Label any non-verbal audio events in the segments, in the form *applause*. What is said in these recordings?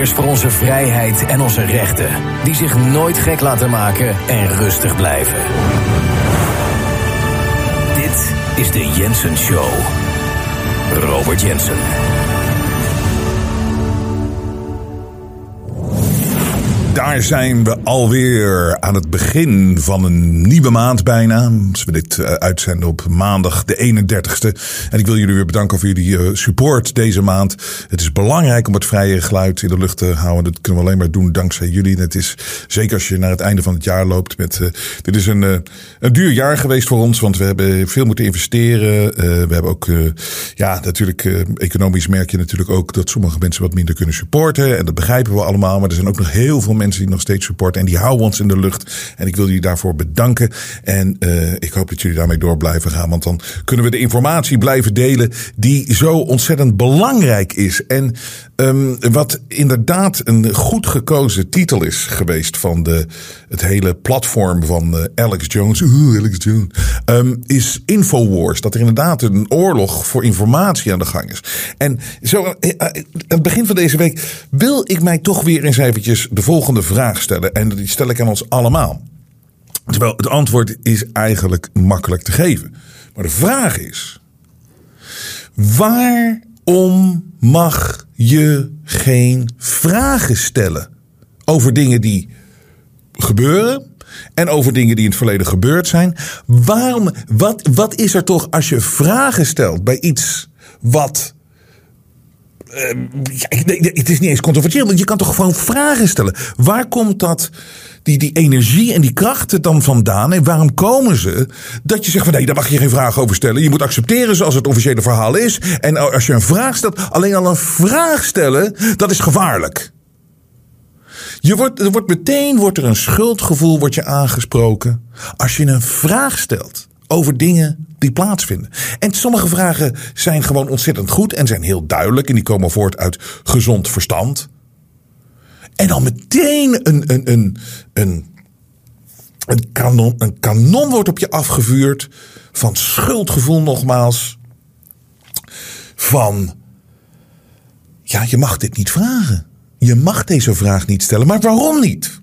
Strijders voor onze vrijheid en onze rechten, die zich nooit gek laten maken en rustig blijven. Dit is de Jensen Show. Robert Jensen. Daar zijn we alweer aan het begin van een nieuwe maand bijna. Als we dit uh, uitzenden op maandag de 31ste. En ik wil jullie weer bedanken voor jullie uh, support deze maand. Het is belangrijk om het vrije geluid in de lucht te houden. Dat kunnen we alleen maar doen dankzij jullie. Het is zeker als je naar het einde van het jaar loopt. Met, uh, dit is een, een duur jaar geweest voor ons. Want we hebben veel moeten investeren. we hebben ook, ja, natuurlijk, economisch merk je natuurlijk ook dat sommige mensen wat minder kunnen supporten. En dat begrijpen we allemaal. Maar er zijn ook nog heel veel mensen die nog steeds supporten. En die houden ons in de lucht. En ik wil jullie daarvoor bedanken. En uh, ik hoop dat jullie daarmee door blijven gaan. Want dan kunnen we de informatie blijven delen die zo ontzettend belangrijk is. En um, wat inderdaad een goed gekozen titel is geweest van de, het hele platform van uh, Alex Jones. Alex Jones. Um, is Infowars. Dat er inderdaad een oorlog voor informatie aan de gang is. En zo aan het begin van deze week wil ik mij toch weer eens eventjes de volgende volgende vraag stellen. En die stel ik aan ons allemaal. Terwijl het antwoord is eigenlijk makkelijk te geven. Maar de vraag is: waarom mag je geen vragen stellen over dingen die gebeuren? En over dingen die in het verleden gebeurd zijn. Waarom, wat, wat is er toch als je vragen stelt bij iets wat ja, het is niet eens controversieel, want je kan toch gewoon vragen stellen. Waar komt dat, die, die energie en die krachten dan vandaan? En waarom komen ze? Dat je zegt van nee, daar mag je geen vragen over stellen. Je moet accepteren zoals het officiële verhaal is. En als je een vraag stelt, alleen al een vraag stellen, dat is gevaarlijk. Je wordt, er wordt meteen wordt er een schuldgevoel wordt je aangesproken als je een vraag stelt over dingen die plaatsvinden. En sommige vragen zijn gewoon ontzettend goed en zijn heel duidelijk. En die komen voort uit gezond verstand. En dan meteen een, een, een, een, een, kanon, een kanon wordt op je afgevuurd. Van schuldgevoel nogmaals. Van, ja, je mag dit niet vragen. Je mag deze vraag niet stellen. Maar waarom niet?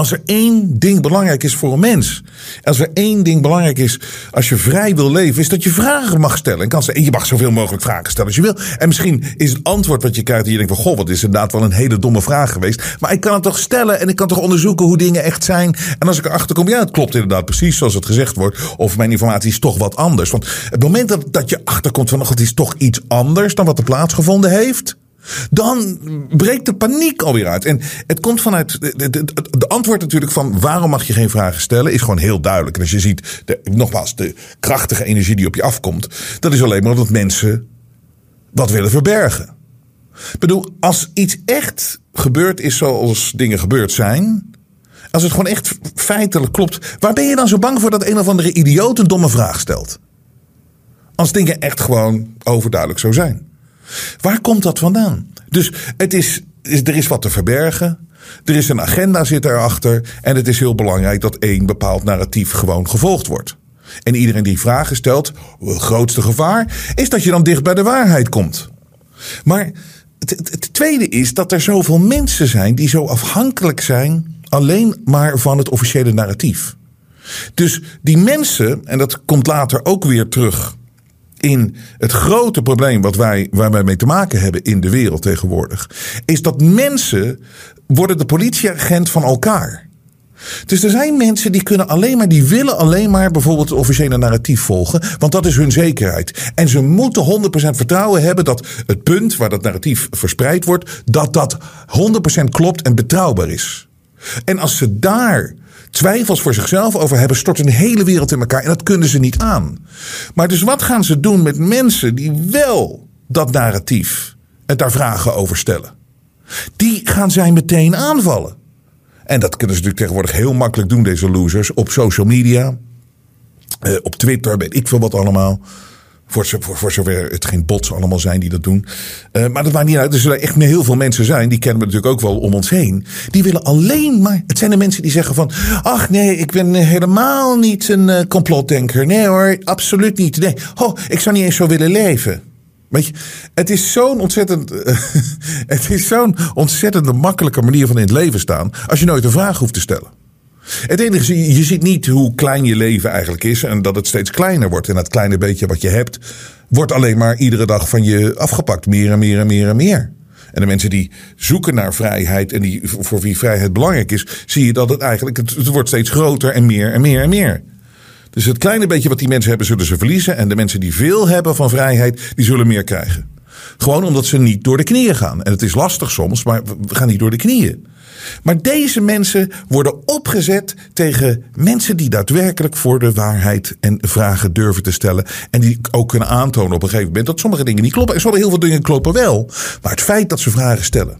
Als er één ding belangrijk is voor een mens. Als er één ding belangrijk is als je vrij wil leven. Is dat je vragen mag stellen. En, kan je mag zoveel mogelijk vragen stellen als je wil. En misschien is het antwoord wat je krijgt. En je denkt van goh wat is inderdaad wel een hele domme vraag geweest. Maar ik kan het toch stellen. En ik kan toch onderzoeken hoe dingen echt zijn. En als ik erachter kom. Ja het klopt inderdaad precies zoals het gezegd wordt. Of mijn informatie is toch wat anders. Want het moment dat, dat je achterkomt van het is toch iets anders dan wat er plaatsgevonden heeft. Dan breekt de paniek alweer uit. En het komt vanuit. De, antwoord natuurlijk van waarom mag je geen vragen stellen is gewoon heel duidelijk. En als je ziet, de, nogmaals, de krachtige energie die op je afkomt, dat is alleen maar omdat mensen wat willen verbergen. Ik bedoel, als iets echt gebeurd is zoals dingen gebeurd zijn. Als het gewoon echt feitelijk klopt, waar ben je dan zo bang voor dat een of andere idioot een domme vraag stelt? Als dingen echt gewoon overduidelijk zo zijn. Waar komt dat vandaan? Dus het is, er is wat te verbergen. Er is een agenda zit erachter. En het is heel belangrijk dat één bepaald narratief gewoon gevolgd wordt. En iedereen die vragen stelt, het grootste gevaar, is dat je dan dicht bij de waarheid komt. Maar het, tweede is dat er zoveel mensen zijn die zo afhankelijk zijn alleen maar van het officiële narratief. Dus die mensen, en dat komt later ook weer terug in het grote probleem wat wij, waar wij mee te maken hebben in de wereld tegenwoordig, is dat mensen worden de politieagent van elkaar. Dus er zijn mensen die kunnen alleen maar, die willen alleen maar bijvoorbeeld het officiële narratief volgen, want dat is hun zekerheid. En ze moeten 100% vertrouwen hebben dat het punt waar dat narratief verspreid wordt, dat dat 100% klopt en betrouwbaar is. En als ze daar twijfels voor zichzelf over hebben, stort een hele wereld in elkaar. En dat kunnen ze niet aan. Maar dus wat gaan ze doen met mensen die wel dat narratief en daar vragen over stellen? Die gaan zij meteen aanvallen. En dat kunnen ze natuurlijk tegenwoordig heel makkelijk doen, deze losers, op social media. Uh, op Twitter, weet ik veel wat allemaal. Voor, voor, voor zover het geen bots allemaal zijn die dat doen. Uh, maar dat maakt niet uit. Er zullen echt heel veel mensen zijn. Die kennen we natuurlijk ook wel om ons heen. Die willen alleen maar. Het zijn de mensen die zeggen van. Ach nee, ik ben helemaal niet een uh, complotdenker. Nee hoor, absoluut niet. Nee. Oh, ik zou niet eens zo willen leven. Weet je, het is zo'n ontzettend. *laughs* het is zo'n ontzettend makkelijke manier van in het leven staan. als je nooit een vraag hoeft te stellen. Het enige is, je ziet niet hoe klein je leven eigenlijk is. en dat het steeds kleiner wordt. En dat kleine beetje wat je hebt. wordt alleen maar iedere dag van je afgepakt. Meer en meer en meer en meer. En de mensen die zoeken naar vrijheid en die, voor wie vrijheid belangrijk is, zie je dat het eigenlijk, het, wordt steeds groter en meer en meer en meer. Dus het kleine beetje wat die mensen hebben, zullen ze verliezen. En de mensen die veel hebben van vrijheid, die zullen meer krijgen. Gewoon omdat ze niet door de knieën gaan. En het is lastig soms, maar we gaan niet door de knieën. Maar deze mensen worden opgezet tegen mensen die daadwerkelijk voor de waarheid en vragen durven te stellen. En die ook kunnen aantonen op een gegeven moment dat sommige dingen niet kloppen. En sommige heel veel dingen kloppen wel. Maar het feit dat ze vragen stellen.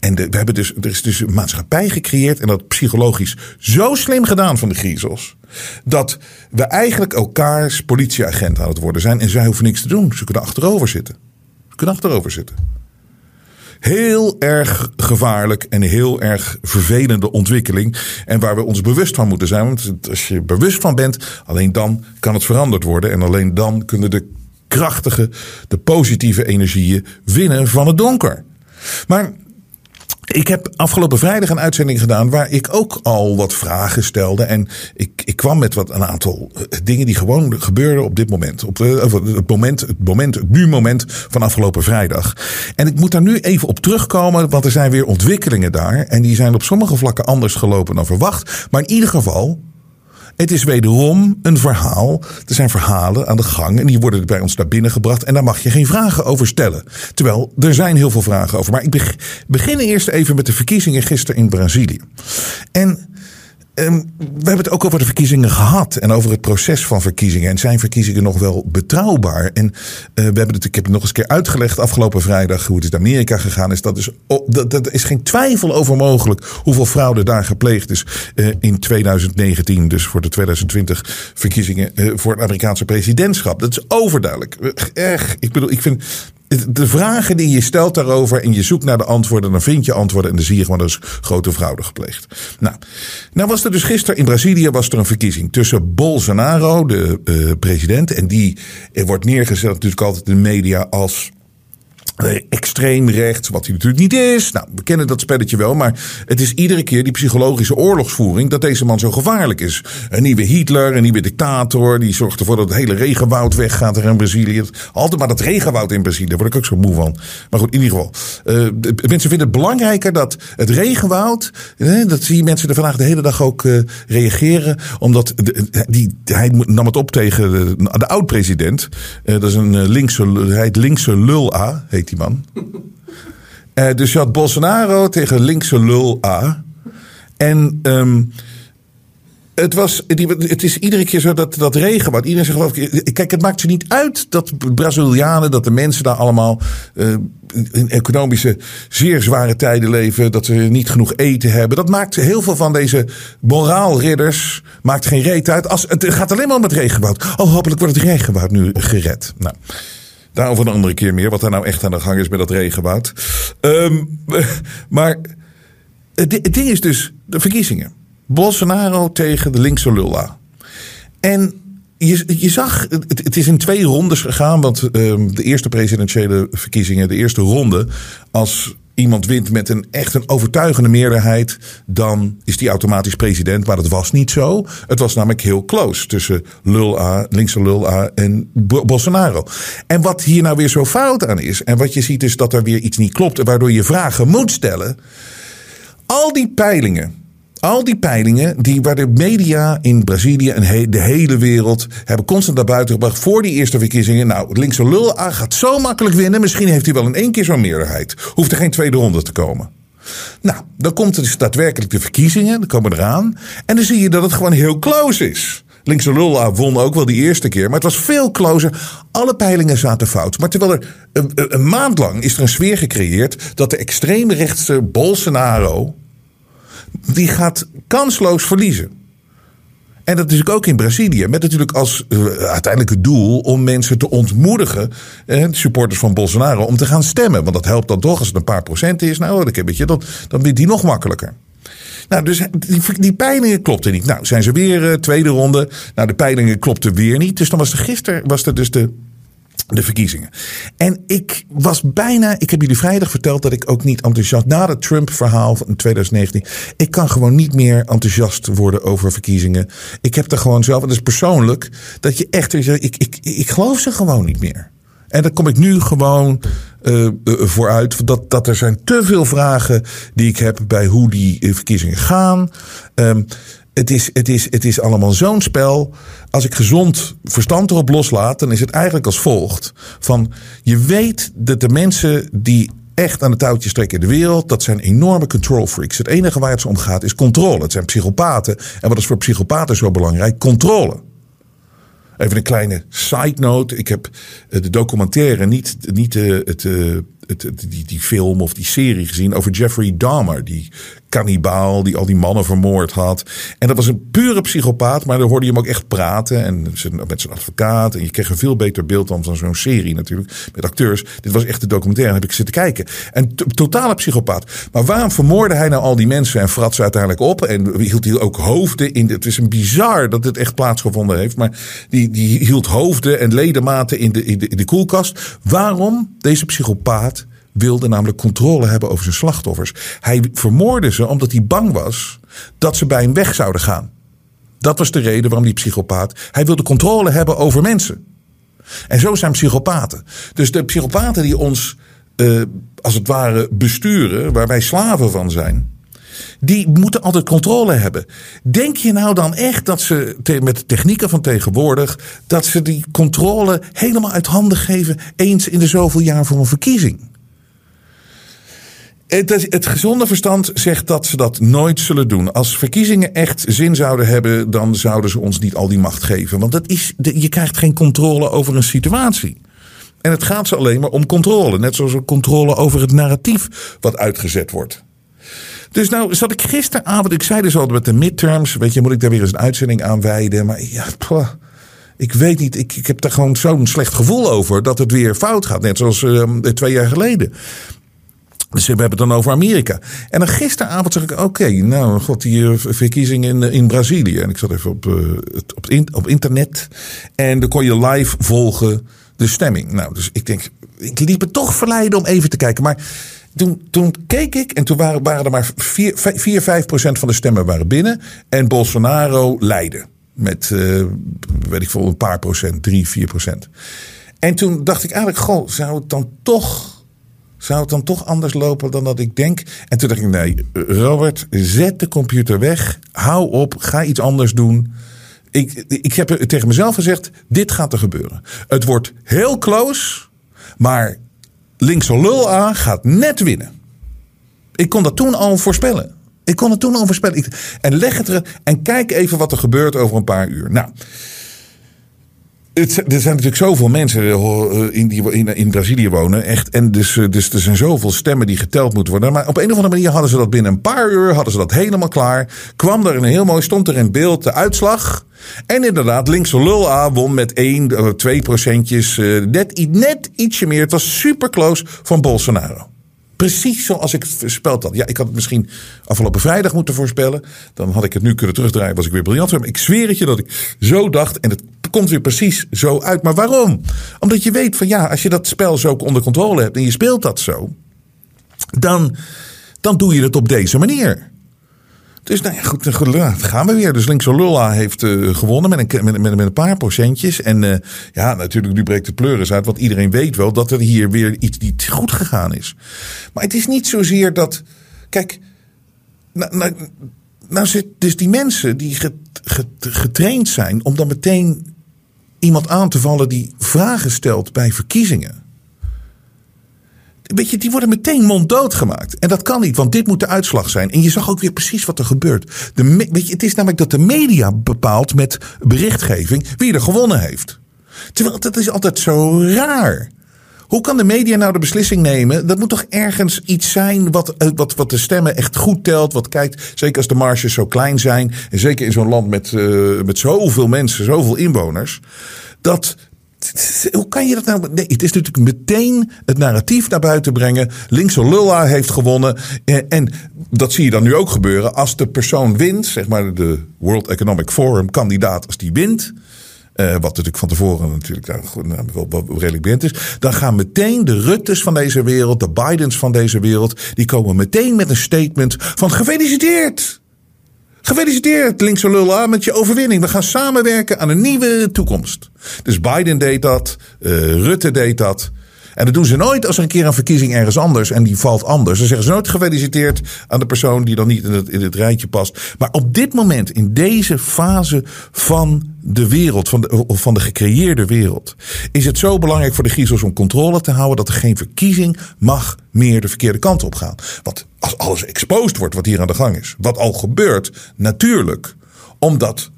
En we hebben dus, er is dus een maatschappij gecreëerd en dat psychologisch zo slim gedaan van de griezels. Dat we eigenlijk elkaars politieagent aan het worden zijn. En zij hoeven niks te doen. Ze kunnen achterover zitten. Ze kunnen achterover zitten heel erg gevaarlijk en heel erg vervelende ontwikkeling. En waar we ons bewust van moeten zijn. Want als je bewust van bent, alleen dan kan het veranderd worden. En alleen dan kunnen de krachtige, de positieve energieën winnen van het donker. Maar ik heb afgelopen vrijdag een uitzending gedaan waar ik ook al wat vragen stelde. En ik, ik kwam met wat een aantal eh, dingen die gewoon gebeurden op dit moment. Op het moment, het moment, het nu moment van afgelopen vrijdag. En ik moet daar nu even op terugkomen, want er zijn weer ontwikkelingen daar. En die zijn op sommige vlakken anders gelopen dan verwacht. Maar in ieder geval, het is wederom een verhaal. Er zijn verhalen aan de gang en die worden bij ons naar binnen gebracht. En daar mag je geen vragen over stellen. Terwijl er zijn heel veel vragen over. Maar ik begin eerst even met de verkiezingen gisteren in Brazilië. En Ehm, we hebben het ook over de verkiezingen gehad en over het proces van verkiezingen. En zijn verkiezingen nog wel betrouwbaar? En uh, we hebben het, ik heb het nog eens een keer uitgelegd afgelopen vrijdag hoe het in Amerika gegaan is. Dat is, dat, is geen twijfel over mogelijk hoeveel fraude daar gepleegd is uh, in 2019. Dus voor de 2020 verkiezingen uh, voor het Amerikaanse presidentschap. Dat is overduidelijk. Echt, ik bedoel, ik vind de vragen die je stelt daarover en je zoekt naar de antwoorden, dan vind je antwoorden en dan zie je gewoon dat is grote fraude gepleegd. Nou, nou was er dus gisteren in Brazilië was er een verkiezing tussen Bolsonaro, de uh, president, en die wordt neergezet natuurlijk altijd in de media als eh, extreem rechts, wat hij natuurlijk niet is. Nou, we kennen dat spelletje wel, maar het is iedere keer die psychologische oorlogsvoering dat deze man zo gevaarlijk is. Een nieuwe Hitler, een nieuwe dictator, die zorgt ervoor dat het hele regenwoud weggaat er in Brazilië. Altijd maar dat regenwoud in Brazilië, daar word ik ook zo moe van. Maar goed, in ieder geval. Uh, mensen vinden het belangrijker dat het regenwoud, dat zie je mensen er vandaag de hele dag ook uh, reageren, omdat die, hij nam het op tegen de, de oud-president. dat is een linkse, hij heet linkse lul A, heet die man. Uh, dus je had Bolsonaro tegen linkse lul A. En um, het, was, het is iedere keer zo dat, dat regen. Iedereen zegt geloof ik. Kijk, het maakt ze niet uit dat Brazilianen, dat de mensen daar allemaal uh, in economische zeer zware tijden leven. Dat ze niet genoeg eten hebben. Dat maakt heel veel van deze moraalridders. Maakt geen reet uit. Als, het gaat alleen maar om het regenwoud. Oh, hopelijk wordt het regenwoud nu gered. Nou. Daarover een andere keer meer, wat er nou echt aan de gang is met dat regenwoud. Um, *laughs* maar het, ding is dus de verkiezingen. Bolsonaro tegen de linkse Lula. En je, je zag, het, is in twee rondes gegaan. Want um, de eerste presidentiële verkiezingen, de eerste ronde. Als iemand wint met een echt een overtuigende meerderheid, dan is die automatisch president. Maar dat was niet zo. Het was namelijk heel close tussen Lula, linkse Lula en Bolsonaro. En wat hier nou weer zo fout aan is, en wat je ziet is dat er weer iets niet klopt, waardoor je vragen moet stellen. Al die peilingen al die peilingen die, waar de media in Brazilië en de hele wereld hebben constant naar buiten gebracht voor die eerste verkiezingen. Nou, linkse lul gaat zo makkelijk winnen. Misschien heeft hij wel in één keer zo'n meerderheid. Hoeft er geen tweede ronde te komen. Nou, dan komt dus daadwerkelijk de verkiezingen, dan komen eraan. En dan zie je dat het gewoon heel close is. Linkse Lula won ook wel die eerste keer, maar het was veel closer. Alle peilingen zaten fout. Maar terwijl er een, een maand lang is er een sfeer gecreëerd dat de extreemrechtse Bolsonaro die gaat kansloos verliezen. En dat is ook in Brazilië. Met natuurlijk als uh, uiteindelijk het doel om mensen te ontmoedigen. Eh, supporters van Bolsonaro. om te gaan stemmen. Want dat helpt dan toch als het een paar procent is. Nou, dan, je, dan, dan die nog makkelijker. Nou, dus die, die peilingen klopten niet. Nou, zijn ze weer uh, tweede ronde. Nou, de peilingen klopten weer niet. Dus dan was er gisteren was er dus de de verkiezingen. En ik was bijna, ik heb jullie vrijdag verteld dat ik ook niet enthousiast, na het Trump-verhaal van 2019, ik kan gewoon niet meer enthousiast worden over verkiezingen. Ik heb er gewoon zelf, het is persoonlijk, dat je echt, ik, ik, ik, geloof ze gewoon niet meer. En daar kom ik nu gewoon uh, vooruit. Dat, dat er zijn te veel vragen die ik heb bij hoe die verkiezingen gaan. Um, het is, het is, het is allemaal zo'n spel. Als ik gezond verstand erop loslaat, dan is het eigenlijk als volgt: van je weet dat de mensen die echt aan de touwtjes trekken in de wereld, dat zijn enorme control freaks. Het enige waar het ze om gaat is controle. Het zijn psychopaten. En wat is voor psychopaten zo belangrijk? Controle. Even een kleine side note. Ik heb eh, de documentaire, niet, niet eh, het, eh, het, het, die, die film of die serie gezien over Jeffrey Dahmer. Die kannibaal die al die mannen vermoord had. En dat was een pure psychopaat, maar dan hoorde je hem ook echt praten. En met zijn advocaat. En je kreeg een veel beter beeld dan van zo'n serie natuurlijk. Met acteurs. Dit was echt de documentaire. heb ik zitten kijken. En totale psychopaat. Maar waarom vermoorde hij nou al die mensen en frat ze uiteindelijk op? En hield hij ook hoofden in. Het is een bizar dat dit echt plaatsgevonden heeft. Maar die, die hield hoofden en ledematen in de, in de, in de koelkast. Waarom deze psychopaat wilde namelijk controle hebben over zijn slachtoffers. Hij vermoordde ze omdat hij bang was dat ze bij hem weg zouden gaan. Dat was de reden waarom die psychopaat. Hij wilde controle hebben over mensen. En zo zijn psychopaten. Dus de psychopaten die ons uh, als het ware besturen, waar wij slaven van zijn. Die moeten altijd controle hebben. Denk je nou dan echt dat ze met de technieken van tegenwoordig. dat ze die controle helemaal uit handen geven. eens in de zoveel jaar voor een verkiezing? Het, het, gezonde verstand zegt dat ze dat nooit zullen doen. Als verkiezingen echt zin zouden hebben, dan zouden ze ons niet al die macht geven. Want dat is, je krijgt geen controle over een situatie. En het gaat ze alleen maar om controle. Net zoals een controle over het narratief wat uitgezet wordt. Dus nou zat ik gisteravond, ik zei dus al met de midterms, weet je, moet ik daar weer eens een uitzending aan wijden. Maar ja, ik weet niet, ik, ik heb daar gewoon zo'n slecht gevoel over dat het weer fout gaat. Net zoals uh, twee jaar geleden. Dus we hebben het dan over Amerika. En dan gisteravond zeg ik, oké, nou god, die eh, verkiezing in, in Brazilië. En ik zat even op, uh, op, op internet. En dan kon je live volgen de stemming. Nou, dus ik denk, ik liep het toch verleiden om even te kijken. Maar toen, toen keek ik en toen waren, waren er maar 4, 4 5 procent van de stemmen waren binnen. En Bolsonaro leidde. Met, weet ik veel, een paar procent, 3, 4 procent. En toen dacht ik eigenlijk, goh, zou het dan toch zou het dan toch anders lopen dan dat ik denk? En toen dacht ik, nee, Robert, zet de computer weg. Hou op, ga iets anders doen. Ik, ik heb tegen mezelf gezegd, dit gaat er gebeuren. Het wordt heel close, maar linkse lul aan gaat net winnen. Ik kon dat toen al voorspellen. Ik kon het toen al voorspellen. En leg het er en kijk even wat er gebeurt over een paar uur. Nou, het, er zijn natuurlijk zoveel mensen eh, in die in, in Brazilië wonen. Echt, en dus, eh, dus er zijn zoveel stemmen die geteld moeten worden. Maar op een of andere manier hadden ze dat binnen een paar uur hadden ze dat helemaal klaar. Kwam er een heel mooi, stond er in beeld de uitslag. En inderdaad, linkse lul A won met 1, 2 eh, procentjes. Net, net ietsje meer. Het was super close van Bolsonaro. Precies zoals ik voorspeld had. Ja, ik had het misschien afgelopen vrijdag moeten voorspellen. Dan had ik het nu kunnen terugdraaien, was ik weer briljant. Maar ik zweer het je dat ik zo dacht. En het komt weer precies zo uit. Maar waarom? Omdat je weet van ja, als je dat spel zo onder controle hebt en je speelt dat zo. Dan, dan doe je het op deze manier. Dus nou ja, goed, dan gaan we weer. Dus linkse Lulla heeft uh, gewonnen met een, met, met, met, een paar procentjes. En uh, ja, natuurlijk, nu breekt de pleuris uit. Want iedereen weet wel dat er hier weer iets niet goed gegaan is. Maar het is niet zozeer dat. Kijk, nou, nou, nou zit dus die mensen die getraind zijn om dan meteen iemand aan te vallen die vragen stelt bij verkiezingen weet je, die worden meteen monddood gemaakt. En dat kan niet, want dit moet de uitslag zijn. En je zag ook weer precies wat er gebeurt. De, weet je, het is namelijk dat de media bepaalt met berichtgeving wie er gewonnen heeft. Terwijl dat is altijd zo raar. Hoe kan de media nou de beslissing nemen? Dat moet toch ergens iets zijn wat, eh, wat, wat de stemmen echt goed telt. Wat kijkt, zeker als de marges zo klein zijn. En zeker in zo'n land met, uh, met zoveel mensen, zoveel inwoners. Dat hoe kan je dat nou? Het is natuurlijk meteen het narratief naar buiten brengen. Linkse Lulla heeft gewonnen. En dat zie je dan nu ook gebeuren. Als de persoon wint, zeg maar de World Economic Forum kandidaat, als die wint. Wat natuurlijk van tevoren natuurlijk nou, wel, redelijk is. Dan gaan meteen de Ruttes van deze wereld, de Bidens van deze wereld, die komen meteen met een statement van gefeliciteerd. Gefeliciteerd, linkse lullen, met je overwinning. We gaan samenwerken aan een nieuwe toekomst. Dus Biden deed dat, uh, Rutte deed dat. En dat doen ze nooit als er een keer een verkiezing ergens anders en die valt anders. Dan zeggen ze nooit gefeliciteerd aan de persoon die dan niet in het, in het rijtje past. Maar op dit moment, in deze fase van de wereld, van de, van de gecreëerde wereld, is het zo belangrijk voor de Griezels om controle te houden dat er geen verkiezing mag meer de verkeerde kant op gaan. Want als alles exposed wordt wat hier aan de gang is, wat al gebeurt, natuurlijk, omdat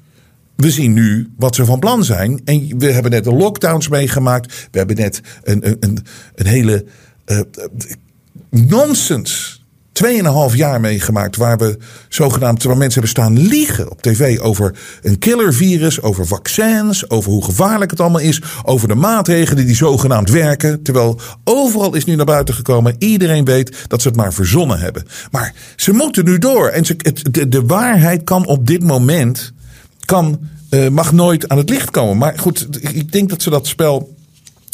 we zien nu wat ze van plan zijn. En we hebben net de lockdowns meegemaakt. We hebben net een, een, een, hele uh, nonsens. Tweeënhalf jaar meegemaakt waar we zogenaamd waar mensen hebben staan liegen op tv over een killervirus, over vaccins, over hoe gevaarlijk het allemaal is, over de maatregelen die zogenaamd werken. Terwijl overal is nu naar buiten gekomen, iedereen weet dat ze het maar verzonnen hebben. Maar ze moeten nu door en ze, de waarheid kan op dit moment kan, uh, mag nooit aan het licht komen. Maar goed, ik denk dat ze dat spel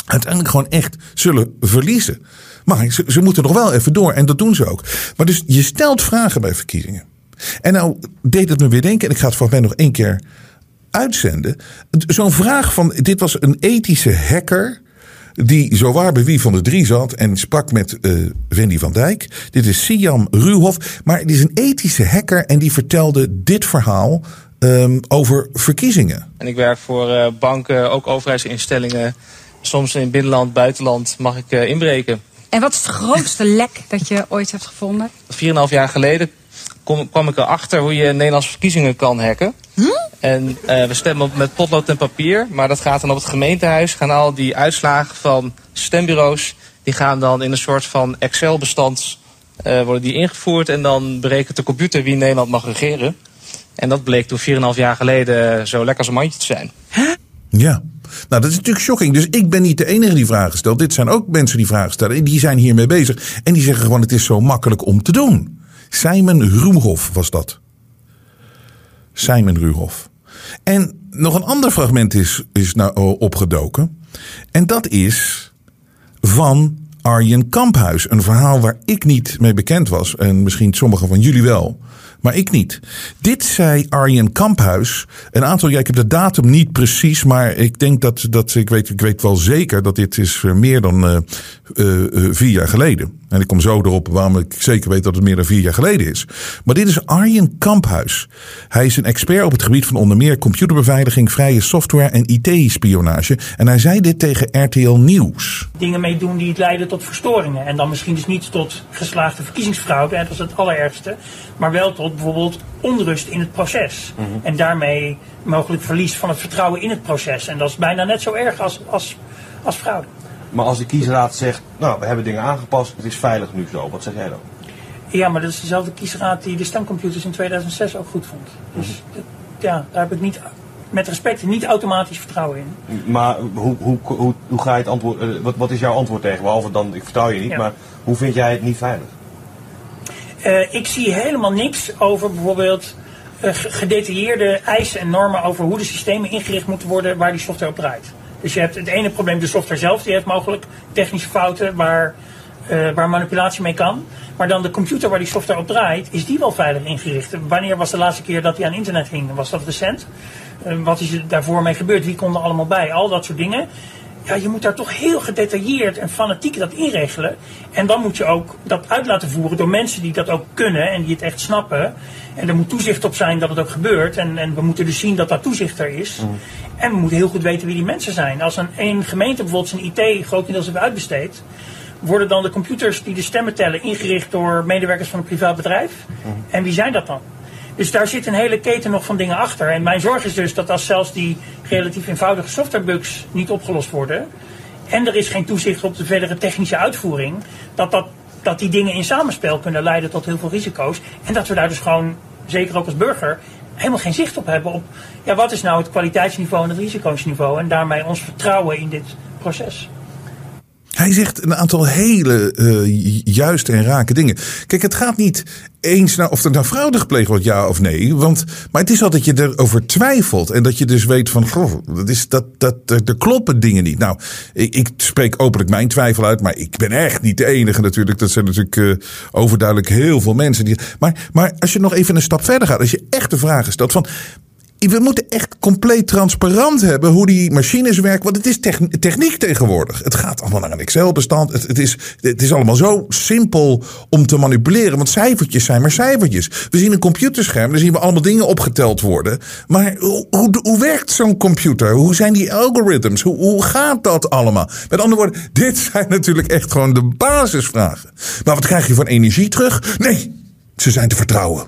uiteindelijk gewoon echt zullen verliezen. Maar ze, ze moeten nog wel even door en dat doen ze ook. Maar dus je stelt vragen bij verkiezingen. En nou deed het me weer denken, en ik ga het voor mij nog één keer uitzenden. Zo'n vraag van, dit was een ethische hacker die zowaar bij wie van de drie zat en sprak met uh, Wendy van Dijk. Dit is Siam Ruhoff, maar het is een ethische hacker en die vertelde dit verhaal um, over verkiezingen. En ik werk voor uh, banken, ook overheidsinstellingen. Soms in binnenland, buitenland mag ik uh, inbreken. En wat is het grootste *laughs* lek dat je ooit hebt gevonden? 4,5 jaar geleden kom, kwam ik erachter hoe je Nederlandse verkiezingen kan hacken. Hm? En uh, we stemmen op met potlood en papier. Maar dat gaat dan op het gemeentehuis. Gaan al die uitslagen van stembureaus. Die gaan dan in een soort van Excel-bestand worden die ingevoerd. En dan berekent de computer wie Nederland mag regeren. En dat bleek toen 4,5 jaar geleden zo lekker als een mandje te zijn. Ja. Nou, dat is natuurlijk shocking. Dus ik ben niet de enige die vragen stelt. Dit zijn ook mensen die vragen stellen. En die zijn hiermee bezig. En die zeggen gewoon: het is zo makkelijk om te doen. Simon Ruhhoff was dat. Simon Ruhhoff. En nog een ander fragment is, is nou opgedoken. En dat is van Arjen Kamphuis. Een verhaal waar ik niet mee bekend was. En misschien sommigen van jullie wel maar ik niet. Dit zei Arjen Kamphuis een aantal jaar. Ik heb de datum niet precies, maar ik denk dat, dat ik, weet, ik weet wel zeker dat dit is eh, meer dan uh, uh, vier jaar geleden. En ik kom zo erop waarom ik zeker weet dat het meer dan vier jaar geleden is. Maar dit is Arjen Kamphuis. Hij is een expert op het gebied van onder meer computerbeveiliging, vrije software en IT-spionage. En hij zei dit tegen RTL Nieuws. Dingen mee doen die leiden tot verstoringen. En dan misschien dus niet tot geslaagde verkiezingsfraude, dat is het allerergste. Maar wel tot bijvoorbeeld onrust in het proces. Mhm. En daarmee mogelijk verlies van het vertrouwen in het proces. En dat is bijna net zo erg als, als, als fraude. Maar als de kiesraad zegt, nou, we hebben dingen aangepast, het is veilig nu zo. Wat zeg jij dan? Ja, maar dat is dezelfde kiesraad die de stemcomputers in 2006 ook goed vond. Dus mhm. ja, daar heb ik niet, met respect, niet automatisch vertrouwen in. Maar hoe, hoe, hoe, hoe ga je het antwoord, uh, wat, wat is jouw antwoord tegen? Behalve dan, ik vertrouw je niet, maar hoe vind jij het niet veilig? Uh, ik zie helemaal niks over bijvoorbeeld uh, gedetailleerde eisen en normen over hoe de systemen ingericht moeten worden waar die software op draait. Dus je hebt het ene probleem, de software zelf, die heeft mogelijk technische fouten waar, uh, waar manipulatie mee kan. Maar dan de computer waar die software op draait, is die wel veilig ingericht? Wanneer was de laatste keer dat die aan internet ging? Was dat recent? Wat is er daarvoor mee gebeurd? Wie kon er allemaal bij? Al dat soort dingen ja, je moet daar toch heel gedetailleerd en fanatiek dat inregelen. En dan moet je ook dat uit laten voeren door mensen die dat ook kunnen en die het echt snappen. En er moet toezicht op zijn dat het ook gebeurt. En, en we moeten dus zien dat dat toezicht er is. Mm. En we moeten heel goed weten wie die mensen zijn. Als een, een gemeente bijvoorbeeld zijn IT grotendeels heeft uitbesteed, worden dan de computers die de stemmen tellen ingericht door medewerkers van een privaat bedrijf? Mm. En wie zijn dat dan? Dus daar zit een hele keten nog van dingen achter. En mijn zorg is dus dat als zelfs die relatief eenvoudige softwarebugs niet opgelost worden. en er is geen toezicht op de verdere technische uitvoering. dat, dat, dat die dingen in samenspel kunnen leiden tot heel veel risico's. En dat we daar dus gewoon, zeker ook als burger. helemaal geen zicht op hebben op. ja, wat is nou het kwaliteitsniveau en het risiconiveau. en daarmee ons vertrouwen in dit proces. Hij zegt een aantal hele uh, juiste en rake dingen. Kijk, het gaat niet eens naar of er nou fraude gepleegd wordt, ja of nee. Want, maar het is altijd dat je erover twijfelt. En dat je dus weet van, goh, dat is, dat, dat, er kloppen dingen niet. Nou, ik, ik spreek openlijk mijn twijfel uit. Maar ik ben echt niet de enige natuurlijk. Dat zijn natuurlijk uh, overduidelijk heel veel mensen. Die, maar, maar als je nog even een stap verder gaat. Als je echt de vraag stelt van, we moeten echt compleet transparant hebben hoe die machines werken. Want het is techniek tegenwoordig. Het gaat allemaal naar een Excel-bestand. Het, is, het is allemaal zo simpel om te manipuleren. Want cijfertjes zijn maar cijfertjes. We zien een computerscherm, dan zien we allemaal dingen opgeteld worden. Maar hoe, hoe, hoe werkt zo'n computer? Hoe zijn die algoritmes? Hoe, hoe gaat dat allemaal? Met andere woorden, *laughs* dit zijn natuurlijk echt gewoon de basisvragen. Maar wat krijg je van energie terug? Nee, ze zijn te vertrouwen.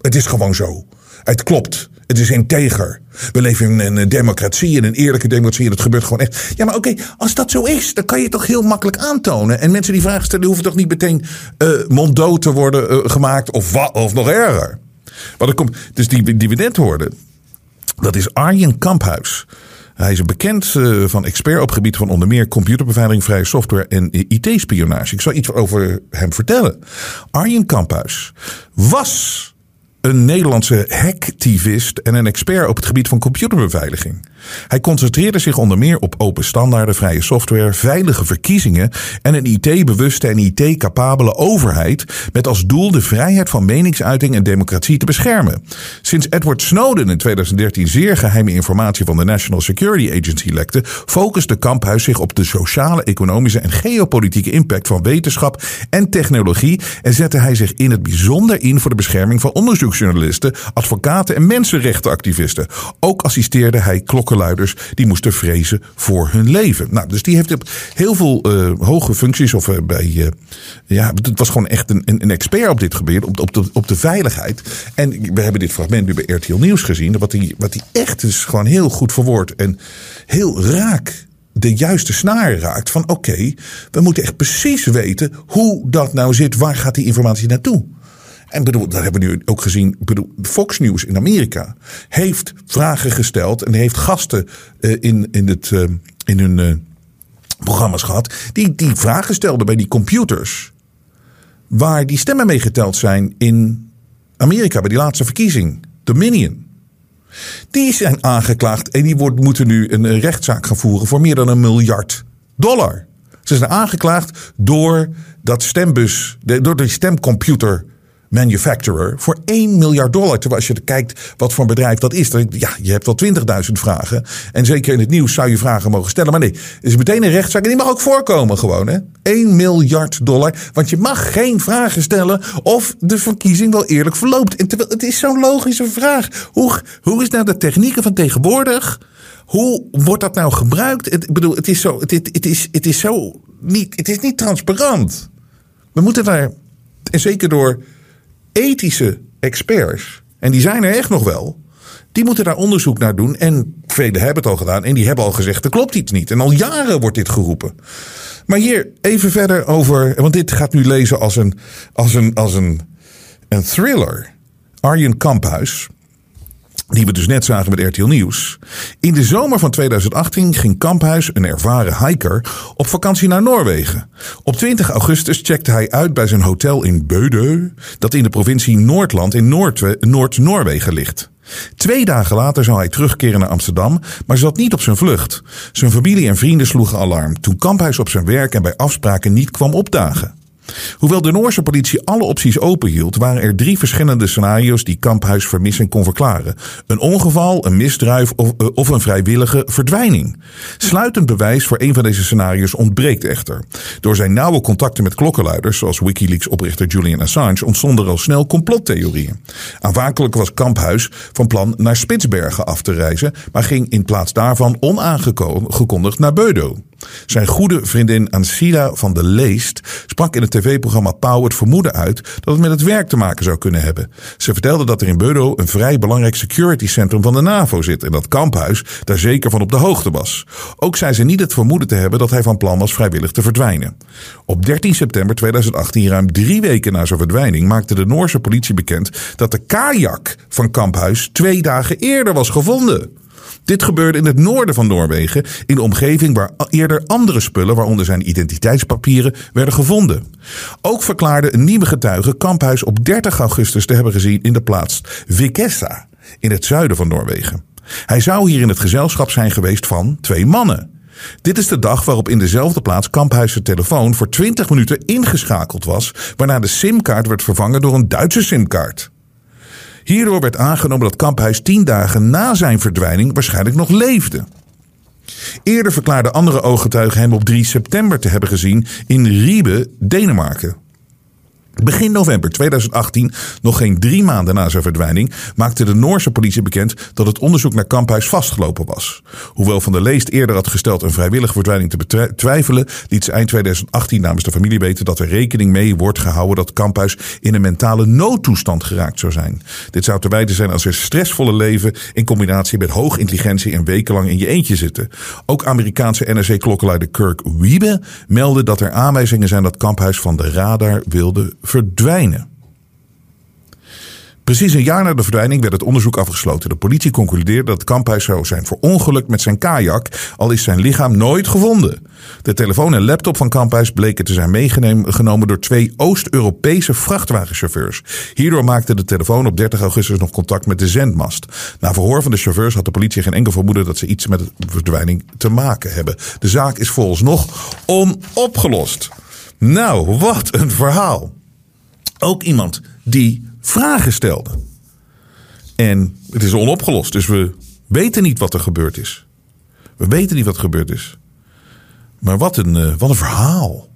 Het is gewoon zo. Het klopt. Het is integer. We leven in een democratie, in een eerlijke democratie. En dat gebeurt gewoon echt. Ja, maar oké, als dat zo is, dan kan je het toch heel makkelijk aantonen. En mensen die vragen stellen, hoeven toch niet meteen uh, monddood te worden uh, gemaakt of, wat, of nog erger. Wat er komt, dus die, die we net hoorden, dat is Arjen Kamphuis. Hij is bekend uh, van expert op gebied van onder meer computerbeveiliging, vrije software en IT-spionage. Ik zal iets over hem vertellen. Arjen Kamphuis was een Nederlandse hacktivist en een expert op het gebied van computerbeveiliging. Hij concentreerde zich onder meer op open standaarden, vrije software, veilige verkiezingen en een IT-bewuste en IT-capabele overheid met als doel de vrijheid van meningsuiting en democratie te beschermen. Sinds Edward Snowden in 2013 zeer geheime informatie van de National Security Agency lekte, focuste Kamphuis zich op de sociale, economische en geopolitieke impact van wetenschap en technologie en zette hij zich in het bijzonder in voor de bescherming van onderzoeksjournalisten, advocaten en mensenrechtenactivisten. Ook assisteerde hij klokken die moesten vrezen voor hun leven. Nou, dus die heeft heel veel uh, hoge functies. Of uh, bij. Uh, ja, het was gewoon echt een, een expert op dit gebied, op, op, de, op de veiligheid. En we hebben dit fragment nu bij RTL Nieuws gezien. Wat hij wat echt is gewoon heel goed verwoord en heel raak de juiste snaar raakt. Van oké, we moeten echt precies weten hoe dat nou zit. Waar gaat die informatie naartoe? En bedoel, dat hebben we nu ook gezien. Bedoel, Fox News in Amerika heeft vragen gesteld en heeft gasten uh, in, in, het, uh, in hun uh, programma's gehad. Die, die vragen stelden bij die computers. Waar die stemmen mee geteld zijn in Amerika bij die laatste verkiezing. Dominion. Die zijn aangeklaagd en die wordt, moeten nu een rechtszaak gaan voeren voor meer dan een miljard dollar. Ze zijn aangeklaagd door dat stembus, door de stemcomputer manufacturer voor 1 miljard dollar. Terwijl als je kijkt wat voor een bedrijf dat is, dan, ja, je hebt wel 20.000 vragen. En zeker in het nieuws zou je vragen mogen stellen. Maar nee, het is meteen een rechtszaak en die mag ook voorkomen gewoon. Hè? 1 miljard dollar. Want je mag geen vragen stellen of de verkiezing wel eerlijk verloopt. En terwijl, het is zo'n logische vraag. Hoe, hoe is nou de technieken van tegenwoordig? Hoe wordt dat nou gebruikt? ik bedoel, het is zo, het, het, is, het is zo niet, het is niet transparant. We moeten daar, en zeker door ethische experts, en die zijn er echt nog wel, die moeten daar onderzoek naar doen. En velen hebben het al gedaan. En die hebben al gezegd, er klopt iets niet. En al jaren wordt dit geroepen. Maar hier even verder over, want dit gaat nu lezen als een, als een, als een, een thriller. Arjen Kamphuis, die we dus net zagen met RTL Nieuws. In de zomer van 2018 ging Kamphuis, een ervaren hiker, op vakantie naar Noorwegen. Op 20 augustus checkte hij uit bij zijn hotel in Bødø, dat in de provincie Noordland in Noord-Noorwegen ligt. Twee dagen later zou hij terugkeren naar Amsterdam, maar zat niet op zijn vlucht. Zijn familie en vrienden sloegen alarm toen Kamphuis op zijn werk en bij afspraken niet kwam opdagen. Hoewel de Noorse politie alle opties openhield, waren er drie verschillende scenario's die Kamphuis vermissing kon verklaren: een ongeval, een misdrijf of, eh, of een vrijwillige verdwijning. Sluitend bewijs voor een van deze scenario's ontbreekt echter. Door zijn nauwe contacten met klokkenluiders, zoals Wikileaks-oprichter Julian Assange, ontstonden al snel complottheorieën. Aanvankelijk was Kamphuis van plan naar Spitsbergen af te reizen, maar ging in plaats daarvan onaangekondigd naar Beudo. Zijn goede vriendin Ansida van de Leest sprak in het tv-programma Pauw het vermoeden uit dat het met het werk te maken zou kunnen hebben. Ze vertelde dat er in Beudo een vrij belangrijk security centrum van de NAVO zit en dat Kamphuis daar zeker van op de hoogte was. Ook zei ze niet het vermoeden te hebben dat hij van plan was vrijwillig te verdwijnen. Op 13 september 2018, ruim drie weken na zijn verdwijning, maakte de Noorse politie bekend dat de kajak van Kamphuis twee dagen eerder was gevonden. Dit gebeurde in het noorden van Noorwegen, in de omgeving waar eerder andere spullen, waaronder zijn identiteitspapieren, werden gevonden. Ook verklaarde een nieuwe getuige Kamphuis op 30 augustus te hebben gezien in de plaats Vikessa, in het zuiden van Noorwegen. Hij zou hier in het gezelschap zijn geweest van twee mannen. Dit is de dag waarop in dezelfde plaats Kamphuis' telefoon voor 20 minuten ingeschakeld was, waarna de simkaart werd vervangen door een Duitse simkaart. Hierdoor werd aangenomen dat Kamphuis tien dagen na zijn verdwijning waarschijnlijk nog leefde. Eerder verklaarden andere ooggetuigen hem op 3 september te hebben gezien in Riebe, Denemarken. Begin november 2018, nog geen drie maanden na zijn verdwijning, maakte de Noorse politie bekend dat het onderzoek naar Kamphuis vastgelopen was. Hoewel Van der Leest eerder had gesteld een vrijwillige verdwijning te betwijfelen, liet ze eind 2018 namens de familie weten dat er rekening mee wordt gehouden dat Kamphuis in een mentale noodtoestand geraakt zou zijn. Dit zou te wijten zijn als er stressvolle leven in combinatie met hoge intelligentie en wekenlang in je eentje zitten. Ook Amerikaanse NRC-klokkenluider Kirk Wiebe meldde dat er aanwijzingen zijn dat Kamphuis van de radar wilde verdwijnen. Precies een jaar na de verdwijning werd het onderzoek afgesloten. De politie concludeerde dat Kamphuis zou zijn verongelukt met zijn kajak, al is zijn lichaam nooit gevonden. De telefoon en laptop van Kamphuis bleken te zijn meegenomen door twee Oost-Europese vrachtwagenchauffeurs. Hierdoor maakte de telefoon op 30 augustus nog contact met de zendmast. Na verhoor van de chauffeurs had de politie geen enkel vermoeden dat ze iets met de verdwijning te maken hebben. De zaak is volgens nog onopgelost. Nou, wat een verhaal. Ook iemand die vragen stelde. En het is onopgelost, dus we weten niet wat er gebeurd is. We weten niet wat er gebeurd is. Maar wat een, uh, wat een verhaal.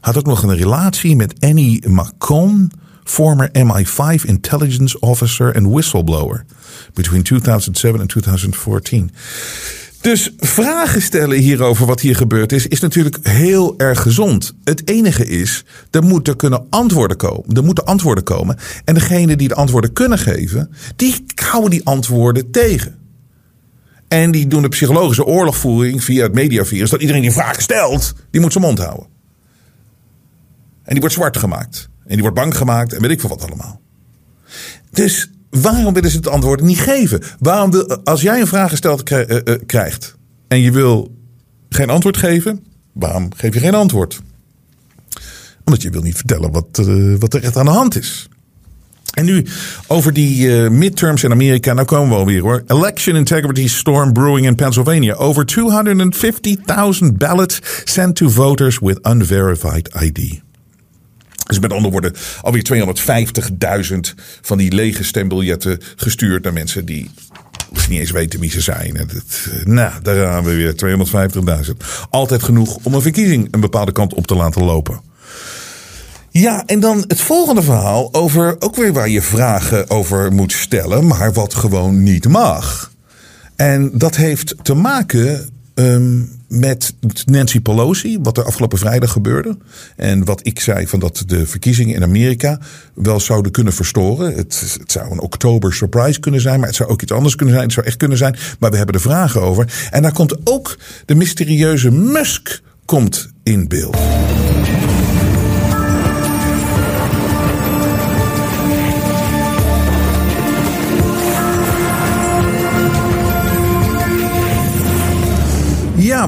Had ook nog een relatie met Annie Macon, former MI5 intelligence officer en whistleblower. Between 2007 en 2014. Dus vragen stellen hierover wat hier gebeurd is, is natuurlijk heel erg gezond. Het enige is, er moeten kunnen antwoorden komen. Er moeten antwoorden komen. En degene die de antwoorden kunnen geven, die houden die antwoorden tegen. En die doen de psychologische oorlogvoering via het mediavirus. Dat iedereen die vragen stelt, die moet zijn mond houden. En die wordt zwart gemaakt. En die wordt bang gemaakt en weet ik veel wat allemaal. Dus Waarom willen ze het antwoord niet geven? Waarom als jij een vraag gesteld eh, eh, krijgt en je wil geen antwoord geven, waarom geef je geen antwoord? Omdat je wil niet vertellen wat, uh, wat er echt aan de hand is. En nu over die midterms in Amerika. Nou komen we alweer hoor. Election integrity storm brewing in Pennsylvania. Over 250.000 ballots sent to voters with unverified ID. Dus met andere woorden, alweer 250.000 van die lege stembiljetten gestuurd naar mensen die niet eens weten wie ze zijn. En het, nou, daar gaan we weer 250.000. Altijd genoeg om een verkiezing een bepaalde kant op te laten lopen. Ja, en dan het volgende verhaal over ook weer waar je vragen over moet stellen, maar wat gewoon niet mag. En dat heeft te maken um, met Nancy Pelosi, wat er afgelopen vrijdag gebeurde. En wat ik zei van dat de verkiezingen in Amerika wel zouden kunnen verstoren. Het, het, zou een oktober surprise kunnen zijn, maar het zou ook iets anders kunnen zijn. Het zou echt kunnen zijn, maar we hebben er vragen over. En daar komt ook de mysterieuze Musk komt in beeld.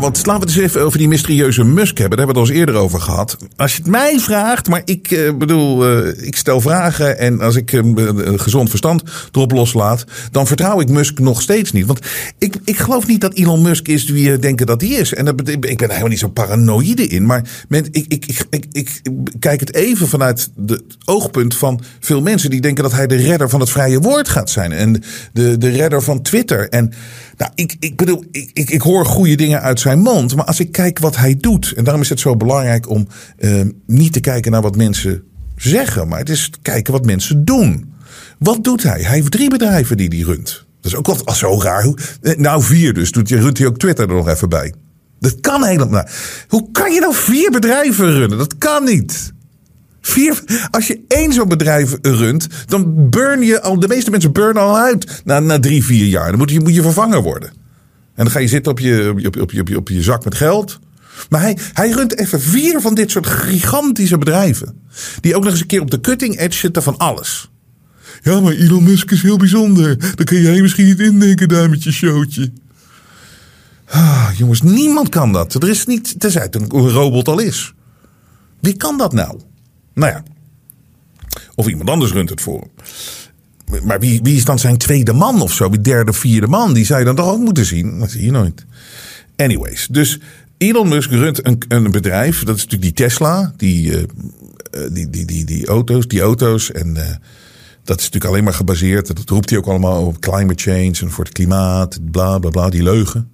Want laten we het eens even over die mysterieuze Musk hebben. Daar hebben we het eens eerder over gehad. Als je het mij vraagt, maar ik uh, bedoel, uh, ik stel vragen en als ik uh, gezond verstand erop loslaat, dan vertrouw ik Musk nog steeds niet. Want ik, ik geloof niet dat Elon Musk is wie je denken dat hij is. En dat, ik ben helemaal niet zo paranoïde in. Maar men, ik, ik, ik, ik, ik kijk het even vanuit het oogpunt van veel mensen die denken dat hij de redder van het vrije woord gaat zijn. En de, de redder van Twitter. En nou, ik, ik bedoel, ik, ik, ik hoor goede dingen uit zijn mond. Maar als ik kijk wat hij doet. En daarom is het zo belangrijk om uh, niet te kijken naar wat mensen zeggen. Maar het is kijken wat mensen doen. Wat doet hij? Hij heeft drie bedrijven die hij runt. Dat is ook wat zo raar. Eh, nou, vier dus. Doet, runt hij ook Twitter er nog even bij. Dat kan helemaal. Hoe kan je nou vier bedrijven runnen? Dat kan niet. Vier, als je één zo'n bedrijf runt, dan burn je al. De meeste mensen burnen al uit na, na drie, vier jaar. Dan moet je, moet je vervangen worden. En dan ga je zitten op je, op, je, op, je, op je zak met geld. Maar hij, hij runt even vier van dit soort gigantische bedrijven. Die ook nog eens een keer op de cutting edge zitten van alles. Ja, maar Elon Musk is heel bijzonder. Dan kun jij misschien niet indenken daar met je showtje. Ah, jongens, niemand kan dat. Er is niet, tenzij het een robot al is. Wie kan dat nou? Nou ja. Of iemand anders runt het voor hem. Maar wie, wie is dan zijn tweede man of zo? Wie derde, vierde man? Die zou je dan toch ook moeten zien? Dat zie je nooit. Anyways, dus Elon Musk runt een, een bedrijf. Dat is natuurlijk die Tesla. Die, uh, die, die, die, die auto's. Die auto's. En uh, dat is natuurlijk alleen maar gebaseerd. Dat roept hij ook allemaal op climate change. En voor het klimaat. Bla bla bla. Die leugen.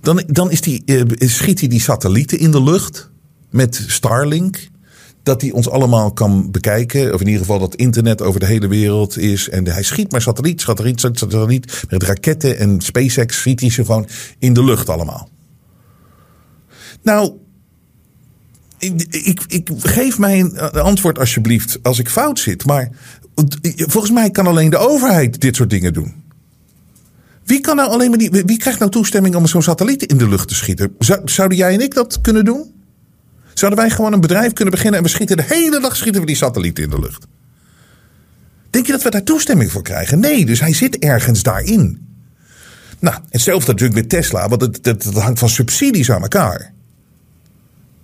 Dan, dan is die, schiet hij die satellieten in de lucht. Met Starlink dat hij ons allemaal kan bekijken. Of in ieder geval dat internet over de hele wereld is. En hij schiet maar satelliet, satelliet, satelliet. Met raketten en SpaceX schiet hij ze gewoon in de lucht allemaal. Nou, ik, ik, geef mij een antwoord alsjeblieft als ik fout zit. Maar volgens mij kan alleen de overheid dit soort dingen doen. Wie, kan nou alleen maar die, wie krijgt nou toestemming om zo'n satelliet in de lucht te schieten? Zou, zouden jij en ik dat kunnen doen? Zouden wij gewoon een bedrijf kunnen beginnen en we schieten de hele dag schieten we die satellieten in de lucht? Denk je dat we daar toestemming voor krijgen? Nee, dus hij zit ergens daarin. Nou, hetzelfde natuurlijk met Tesla, want het, het, het hangt van subsidies aan elkaar.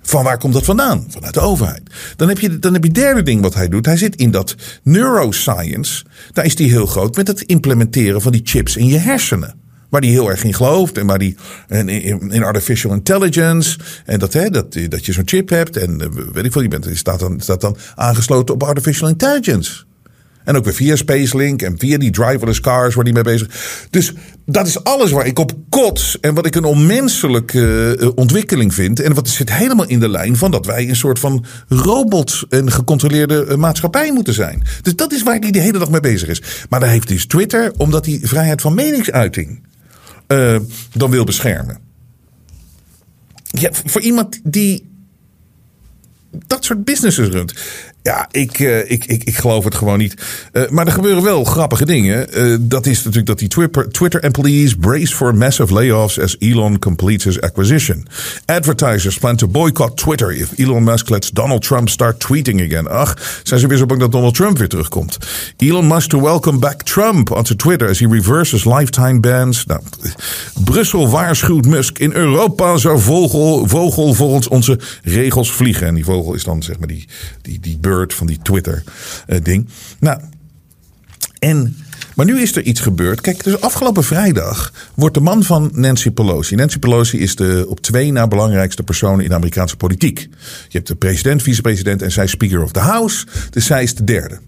Van waar komt dat vandaan? Vanuit de overheid. Dan heb, je, dan heb je derde ding wat hij doet. Hij zit in dat neuroscience. Daar is hij heel groot met het implementeren van die chips in je hersenen. Waar die heel erg in gelooft. En waar die in, in artificial intelligence. En dat, hè, dat, dat je zo'n chip hebt. En weet ik veel, je, bent, staat, dan, staat dan aangesloten op artificial intelligence. En ook weer via SpaceLink en via die driverless cars waar die mee bezig. Dus dat is alles waar ik op kots en wat ik een onmenselijke uh, ontwikkeling vind. En wat zit helemaal in de lijn van dat wij een soort van robot en gecontroleerde uh, maatschappij moeten zijn. Dus dat is waar hij de hele dag mee bezig is. Maar daar heeft dus Twitter, omdat hij vrijheid van meningsuiting uh, dan wil beschermen. Ja, voor iemand die dat soort businesses runt. Ja, ik, uh, ik, ik, ik geloof het gewoon niet. Uh, maar er gebeuren wel grappige dingen. Uh, dat is natuurlijk dat die Twitter, Twitter employees brace for massive layoffs as Elon completes his acquisition. Advertisers plan to boycott Twitter if Elon Musk lets Donald Trump start tweeting again. Ach, zijn ze weer zo bang dat Donald Trump weer terugkomt. Elon Musk to welcome back Trump onto Twitter as he reverses lifetime bans. Nou, Brussel waarschuwt Musk. In Europa zou vogel, vogel volgens onze regels vliegen. En die vogel is dan zeg maar die, die, die van die Twitter-ding. Uh, nou, en. Maar nu is er iets gebeurd. Kijk, dus afgelopen vrijdag wordt de man van Nancy Pelosi. Nancy Pelosi is de op twee na belangrijkste persoon in de Amerikaanse politiek. Je hebt de president, vicepresident en zij Speaker of the House. Dus zij is de derde.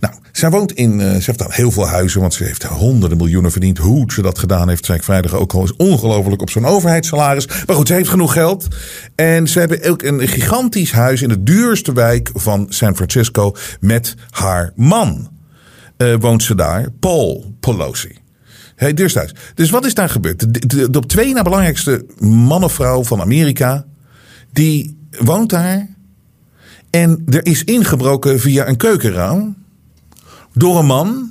Nou, zij woont in. Uh, ze heeft dan heel veel huizen, want ze heeft honderden miljoenen verdiend. Hoe ze dat gedaan heeft, zei ik vrijdag ook al. Is ongelooflijk op zo'n overheidssalaris. Maar goed, ze heeft genoeg geld. En ze hebben ook een gigantisch huis in de duurste wijk van San Francisco. Met haar man. Uh, woont ze daar, Paul Pelosi. Hey, dus thuis. Dus wat is daar gebeurd? De, de, de op twee na belangrijkste man of vrouw van Amerika. Die woont daar. En er is ingebroken via een keukenraam door een man.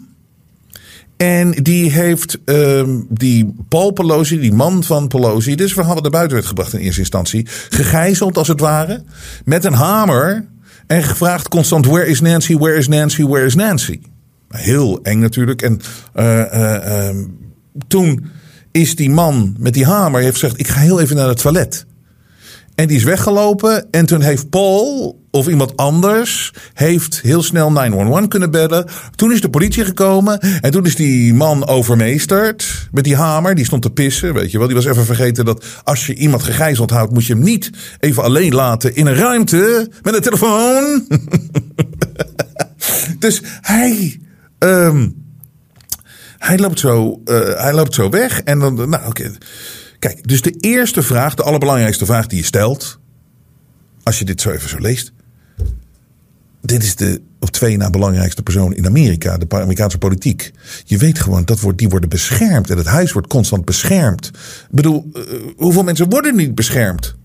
En die heeft uh, die Paul Pelosi, die man van Pelosi, dus we hadden er buiten werd gebracht in eerste instantie, gegijzeld als het ware, met een hamer en gevraagd constant: Where is Nancy? Where is Nancy? Where is Nancy? Heel eng natuurlijk. En uh, uh, toen is die man met die hamer heeft gezegd: Ik ga heel even naar het toilet. En die is weggelopen. En toen heeft Paul of iemand anders heeft heel snel 911 kunnen bellen. Toen is de politie gekomen. En toen is die man overmeesterd met die hamer. Die stond te pissen, weet je wel. Die was even vergeten dat als je iemand gegijzeld houdt... moet je hem niet even alleen laten in een ruimte met een telefoon. *laughs* dus hij... Um, hij, loopt zo, uh, hij loopt zo weg. En dan, nou oké... Kijk, dus de eerste vraag, de allerbelangrijkste vraag die je stelt. Als je dit zo even zo leest. Dit is de op twee na belangrijkste persoon in Amerika, de Amerikaanse politiek. Je weet gewoon dat die worden beschermd en het huis wordt constant beschermd. Ik bedoel, uh, hoeveel mensen worden niet beschermd?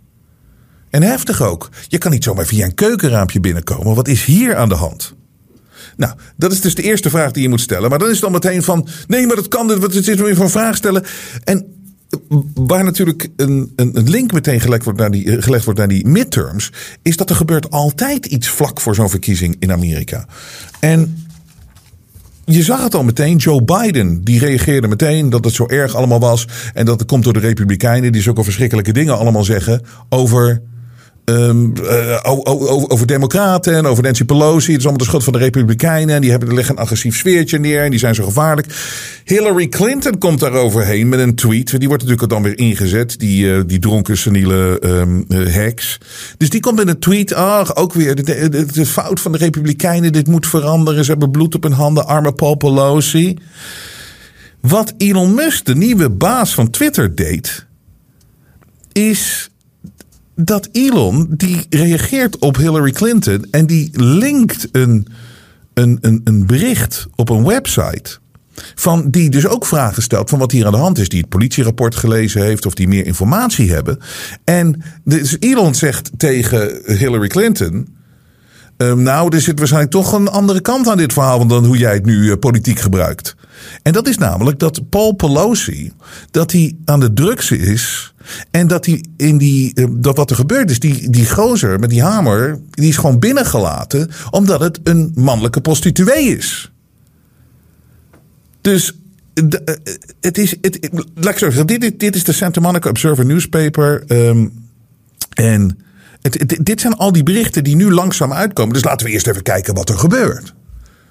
En heftig ook. Je kan niet zomaar via een keukenraampje binnenkomen. Wat is hier aan de hand? Nou, dat is dus de eerste vraag die je moet stellen. Maar dan is het dan meteen van. Nee, maar dat kan. Wat is dit weer van vraag stellen? En waar natuurlijk een, een, link meteen gelegd wordt, naar die, gelegd wordt naar die midterms, is dat er gebeurt altijd iets vlak voor zo'n verkiezing in Amerika. En je zag het al meteen. Joe Biden, die reageerde meteen dat het zo erg allemaal was. En dat het komt door de Republikeinen, die zulke verschrikkelijke dingen allemaal zeggen over Um, uh, over, democraten en over Nancy Pelosi. Het is allemaal de schuld van de republikeinen. En die hebben, leggen een agressief sfeertje neer. En die zijn zo gevaarlijk. Hillary Clinton komt daar overheen met een tweet. Die wordt natuurlijk dan weer ingezet. Die, uh, die dronken seniele um, heks. Dus die komt met een tweet. Ach, ook weer de, de, de, fout van de republikeinen. Dit moet veranderen. Ze hebben bloed op hun handen. Arme Paul Pelosi. Wat Elon Musk, de nieuwe baas van Twitter, deed. Is dat Elon die reageert op Hillary Clinton en die linkt een, een, een, een bericht op een website. Van die dus ook vragen stelt van wat hier aan de hand is. Die het politierapport gelezen heeft of die meer informatie hebben. En dus Elon zegt tegen Hillary Clinton. Um, nou, er zit waarschijnlijk toch een andere kant aan dit verhaal dan hoe jij het nu uh, politiek gebruikt. En dat is namelijk dat Paul Pelosi, dat hij aan de drugs is. En dat hij in die, uh, dat wat er gebeurd is, die, die gozer met die hamer, die is gewoon binnengelaten omdat het een mannelijke prostituee is. Dus de, uh, het is, het, dit, dit is de Santa Monica Observer newspaper. Um, en het, dit zijn al die berichten die nu langzaam uitkomen. Dus laten we eerst even kijken wat er gebeurt.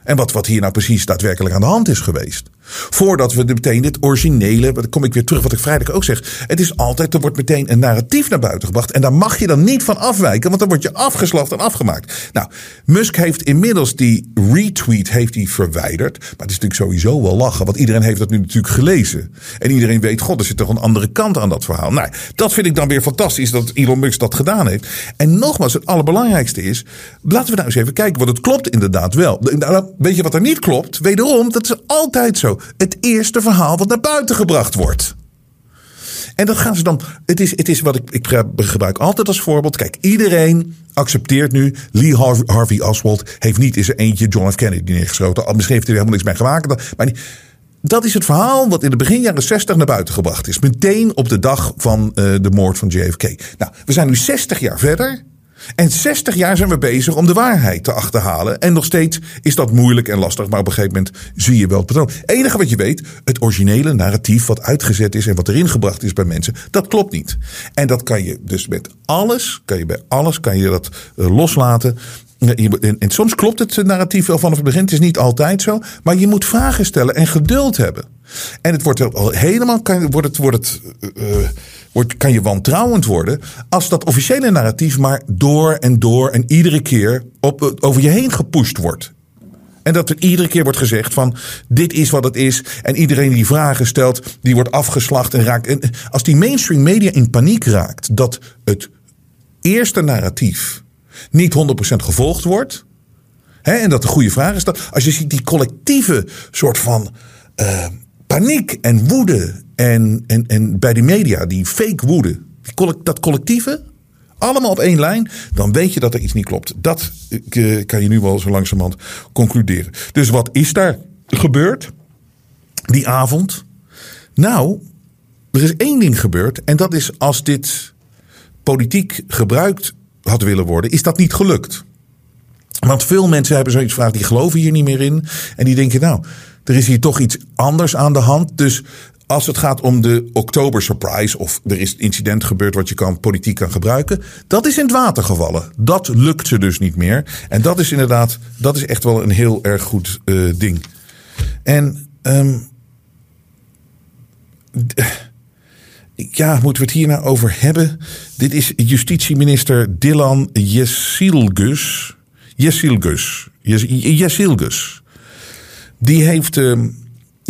En wat, wat hier nou precies daadwerkelijk aan de hand is geweest. Voordat we meteen het originele, dan kom ik weer terug wat ik vrijdag ook zeg. Het is altijd, er wordt meteen een narratief naar buiten gebracht. En daar mag je dan niet van afwijken, want dan word je afgeslacht en afgemaakt. Nou, Musk heeft inmiddels die retweet heeft hij verwijderd. Maar het is natuurlijk sowieso wel lachen, want iedereen heeft dat nu natuurlijk gelezen. En iedereen weet, god, er zit toch een andere kant aan dat verhaal. Nou, dat vind ik dan weer fantastisch dat Elon Musk dat gedaan heeft. En nogmaals, het allerbelangrijkste is, laten we nou eens even kijken, want het klopt inderdaad wel. Nou, weet je wat er niet klopt? Wederom, dat is altijd zo het eerste verhaal wat naar buiten gebracht wordt. En dat gaan ze dan. Het is, het is wat ik, ik gebruik altijd als voorbeeld. Kijk, iedereen accepteert nu. Lee Harvey Oswald heeft niet zijn eentje John F. Kennedy neergeschoten. Misschien heeft hij er helemaal niks mee gemaakt. Maar dat is het verhaal wat in de begin jaren 60 naar buiten gebracht is. Meteen op de dag van uh, de moord van JFK. Nou, we zijn nu 60 jaar verder. En 60 jaar zijn we bezig om de waarheid te achterhalen. En nog steeds is dat moeilijk en lastig. Maar op een gegeven moment zie je wel het patroon. Het enige wat je weet, het originele narratief wat uitgezet is en wat erin gebracht is bij mensen, dat klopt niet. En dat kan je dus met alles, kan je bij alles, kan je dat uh, loslaten. En, soms klopt het narratief wel vanaf het begin. Het is niet altijd zo. Maar je moet vragen stellen en geduld hebben. En het wordt al helemaal, wordt het, wordt het, uh, wordt, kan je wantrouwend worden als dat officiële narratief maar door en door en iedere keer op, over je heen gepusht wordt. En dat er iedere keer wordt gezegd van dit is wat het is. En iedereen die vragen stelt, die wordt afgeslacht en raakt. En als die mainstream media in paniek raakt dat het eerste narratief niet 100% gevolgd wordt. En dat de goede vraag is dat als je ziet die collectieve soort van uh, paniek en woede en, en, en bij de media, die fake woede, dat collectieve, allemaal op één lijn, dan weet je dat er iets niet klopt. Dat uh, kan je nu wel zo langzamerhand concluderen. Dus wat is daar gebeurd die avond? Nou, er is één ding gebeurd en dat is als dit politiek gebruikt had willen worden, is dat niet gelukt. Want veel mensen hebben zoiets gevraagd, die geloven hier niet meer in. En die denken, nou, er is hier toch iets anders aan de hand. Dus als het gaat om de oktober surprise of er is incident gebeurd wat je kan, politiek kan gebruiken, dat is in het water gevallen. Dat lukt ze dus niet meer. En dat is inderdaad, dat is echt wel een heel erg goed uh, ding. En um, ja, moeten we het hier nou over hebben? Dit is justitieminister Dylan Yesilgus. Yesilgus. Yesilgus. Die heeft uh,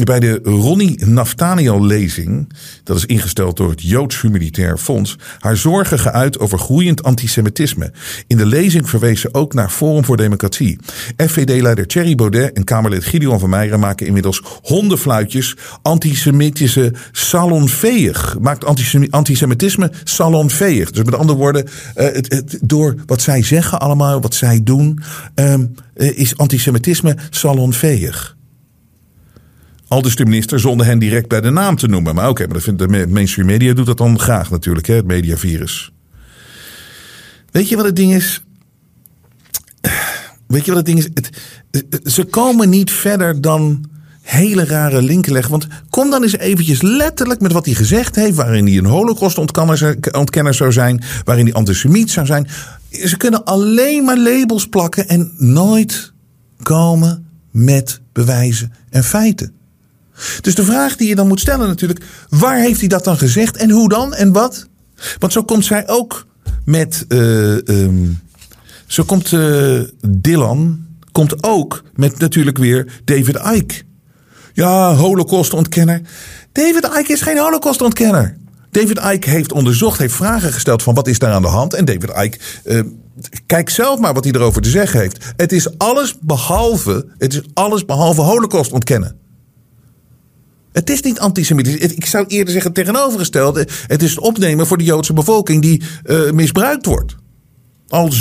bij de Ronnie Naftaniel-lezing, dat is ingesteld door het Joods Humanitair Fonds, haar zorgen geuit over groeiend antisemitisme. In de lezing verwees ze ook naar Forum voor Democratie. FVD-leider Thierry Baudet en Kamerlid Gideon van Meijeren maken inmiddels hondenfluitjes antisemitische salonveeg. Maakt antisemitisme salonveeg. Dus met andere woorden, het, door wat zij zeggen allemaal, wat zij doen, um, uh, is antisemitisme salonveeg. Al dus de minister zonder hen direct bij de naam te noemen. Maar oké, okay, maar dat vindt de mainstream media doet dat dan graag natuurlijk, hè, het mediavirus. Weet je wat het ding is? Weet je wat het ding is? Het, ze komen niet verder dan hele rare linken leggen. Want kom dan eens eventjes letterlijk met wat hij gezegd heeft. Waarin hij een holocaust-ontkenner zou zijn. Waarin hij antisemiet zou zijn. Ze kunnen alleen maar labels plakken en nooit komen met bewijzen en feiten. Dus de vraag die je dan moet stellen natuurlijk. Waar heeft hij dat dan gezegd en hoe dan en wat? Want zo komt zij ook met... Uh, um, zo komt uh, Dylan komt ook met natuurlijk weer David Icke. Ja, holocaustontkenner. David Icke is geen holocaustontkenner. David Icke heeft onderzocht, heeft vragen gesteld van wat is daar aan de hand. En David Icke, uh, kijk zelf maar wat hij erover te zeggen heeft. Het is alles behalve, het is alles behalve holocaust ontkennen. Het is niet antisemitisch. Ik zou eerder zeggen tegenovergestelde. Het is het opnemen voor de Joodse bevolking die uh, misbruikt wordt. Al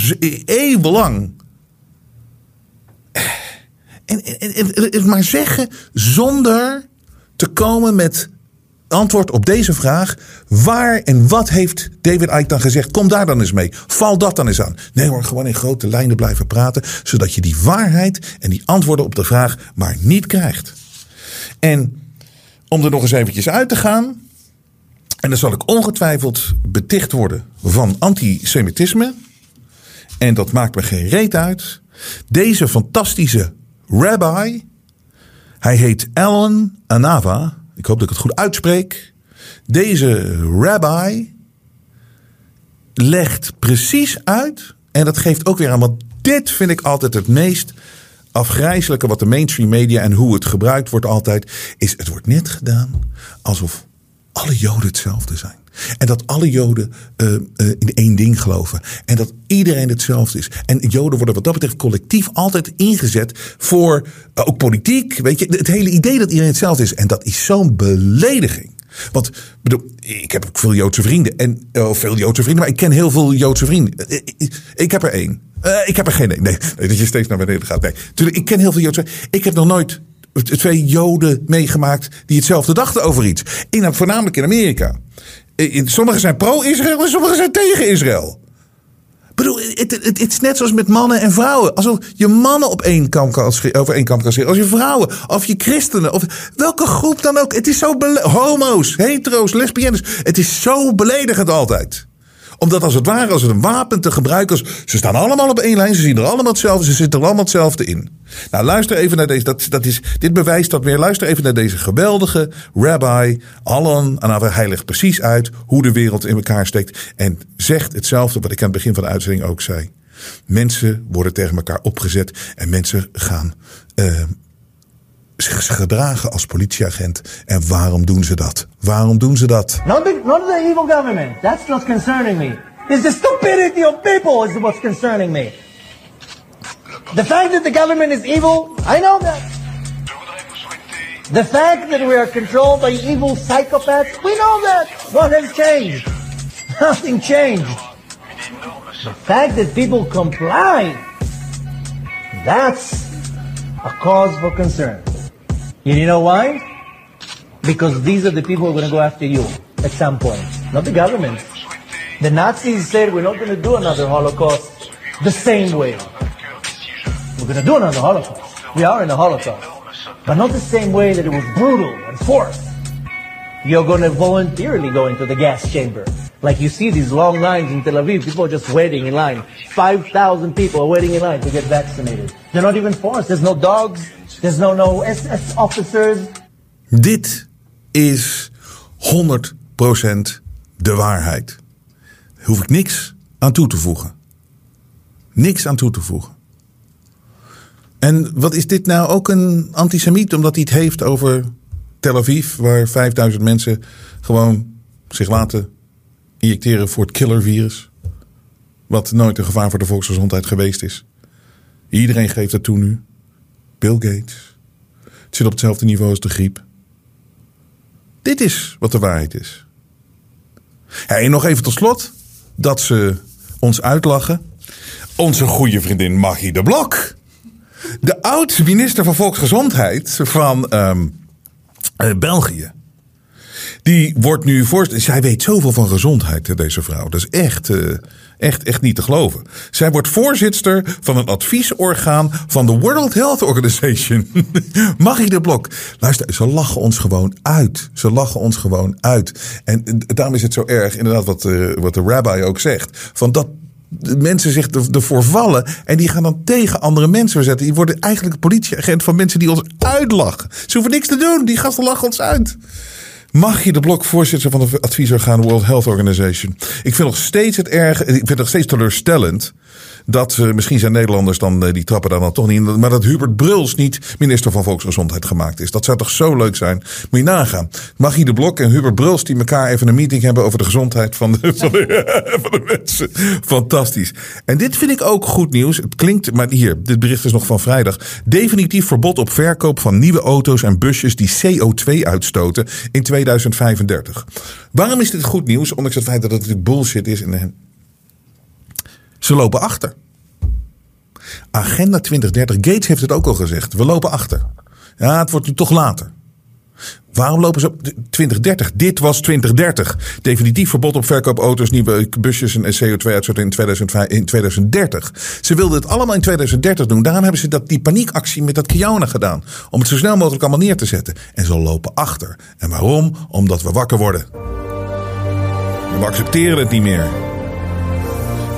eeuwenlang. En, en, en, maar zeggen zonder te komen met antwoord op deze vraag. Waar en wat heeft David Icke dan gezegd? Kom daar dan eens mee. Val dat dan eens aan. Nee hoor, gewoon in grote lijnen blijven praten. Zodat je die waarheid en die antwoorden op de vraag maar niet krijgt. En om er nog eens eventjes uit te gaan. En dan zal ik ongetwijfeld beticht worden van antisemitisme. En dat maakt me geen reet uit. Deze fantastische rabbi. Hij heet Alan Anava. Ik hoop dat ik het goed uitspreek. Deze rabbi legt precies uit. En dat geeft ook weer aan, want dit vind ik altijd het meest afgrijzelijke wat de mainstream media en hoe het gebruikt wordt altijd, is het wordt net gedaan alsof alle Joden hetzelfde zijn. En dat alle Joden uh, uh, in één ding geloven. En dat iedereen hetzelfde is. En Joden worden wat dat betreft collectief altijd ingezet voor uh, ook politiek. Weet je, het hele idee dat iedereen hetzelfde is. En dat is zo'n belediging. Want bedoel, ik heb ook veel Joodse vrienden. En, oh, veel Joodse vrienden, maar ik ken heel veel Joodse vrienden. Ik, ik heb er één. Ik heb er geen. Nee, dat je steeds naar beneden gaat. Ik ken heel veel Joodse. Ik heb nog nooit twee Joden meegemaakt die hetzelfde dachten over iets. In, voornamelijk in Amerika. Sommigen zijn pro-Israël en sommigen zijn tegen Israël. Ik bedoel, het, is net zoals met mannen en vrouwen. Alsof je mannen op één kamp kan, over één kamp kan scheren. Als je vrouwen, of je christenen, of welke groep dan ook. Het is zo homo's, hetero's, lesbiennes. Het is zo beledigend altijd omdat als het ware, als het een wapen te gebruiken. Ze staan allemaal op één lijn. Ze zien er allemaal hetzelfde. Ze zitten er allemaal hetzelfde in. Nou, luister even naar deze. Dat, dat is, dit bewijst dat weer. Luister even naar deze geweldige rabbi. Allen. En hij legt precies uit hoe de wereld in elkaar steekt. En zegt hetzelfde wat ik aan het begin van de uitzending ook zei. Mensen worden tegen elkaar opgezet. En mensen gaan uh, zich gedragen als politieagent. En waarom doen ze dat? Waarom doen ze dat? Not the, the evil government. That's not concerning me. It's the stupidity of people is what's concerning me. The fact that the government is evil, I know that. The fact that we are controlled by evil psychopaths, we know that. What has changed? *laughs* Nothing changed. The fact that people comply, that's a cause for concern. And you know why? Because these are the people who are going to go after you at some point, not the government. The Nazis said we're not going to do another Holocaust the same way. We're going to do another Holocaust. We are in a Holocaust. But not the same way that it was brutal and forced. You're going to voluntarily go into the gas chamber. Like you see these long lines in Tel Aviv, people are just waiting in line. 5,000 people are waiting in line to get vaccinated. They're not even forced. There's no dogs. There's no, no SS officers. Dit is 100% de waarheid. Daar hoef ik niks aan toe te voegen. Niks aan toe te voegen. En wat is dit nou ook een antisemiet omdat hij het heeft over Tel Aviv, waar 5000 mensen gewoon zich laten injecteren voor het killervirus? Wat nooit een gevaar voor de volksgezondheid geweest is. Iedereen geeft het toe nu. Bill Gates. Het zit op hetzelfde niveau als de griep. Dit is wat de waarheid is. en nog even tot slot dat ze ons uitlachen. Onze goede vriendin Maggie de Blok. De oud-minister van Volksgezondheid van um, uh, België. Die wordt nu voorzitter. Zij weet zoveel van gezondheid, deze vrouw. Dat is echt, uh, echt, echt niet te geloven. Zij wordt voorzitter van een adviesorgaan van de World Health Organization. *laughs* Magie de Blok. Luister, ze lachen ons gewoon uit. Ze lachen ons gewoon uit. En daarom is het zo erg, inderdaad, wat, uh, wat de rabbi ook zegt. Van dat mensen zich ervoor vallen. En die gaan dan tegen andere mensen verzetten. Die worden eigenlijk politieagent van mensen die ons uitlachen. Ze hoeven niks te doen. Die gasten lachen ons uit. Mag je de blok voorzitter van de adviesorgaan World Health Organization? Ik vind nog steeds het erg. Ik vind het nog steeds teleurstellend dat uh, misschien zijn Nederlanders dan uh, die trappen daar dan toch niet in. Maar dat Hubert Bruls niet minister van Volksgezondheid gemaakt is. Dat zou toch zo leuk zijn. Moet je nagaan. Magie de Blok en Hubert Bruls die elkaar even een meeting hebben over de gezondheid van de, van de, *laughs* van de mensen. Fantastisch. En dit vind ik ook goed nieuws. Het klinkt, maar hier, dit bericht is nog van vrijdag. Definitief verbod op verkoop van nieuwe auto's en busjes die CO2 uitstoten in 2035. Waarom is dit goed nieuws? Ondanks het feit dat het bullshit is. En ze lopen achter. Agenda 2030, Gates heeft het ook al gezegd. We lopen achter. Ja, het wordt nu toch later. Waarom lopen ze op 2030? Dit was 2030. Definitief verbod op verkoopauto's, nieuwe busjes en CO2-uitstoot in, in 2030. Ze wilden het allemaal in 2030 doen. Daarom hebben ze dat, die paniekactie met dat Kiona gedaan. Om het zo snel mogelijk allemaal neer te zetten. En ze lopen achter. En waarom? Omdat we wakker worden. We accepteren het niet meer.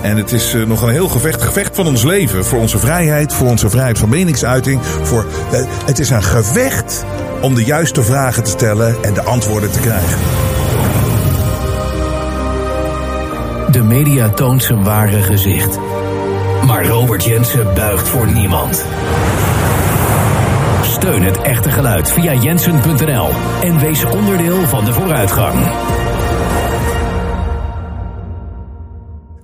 En het is uh, nog een heel gevecht, gevecht van ons leven. Voor onze vrijheid, voor onze vrijheid van meningsuiting. Voor, uh, het is een gevecht om de juiste vragen te stellen en de antwoorden te krijgen. De media toont zijn ware gezicht. Maar Robert Jensen buigt voor niemand. Steun het echte geluid via jensen.nl en wees onderdeel van de vooruitgang.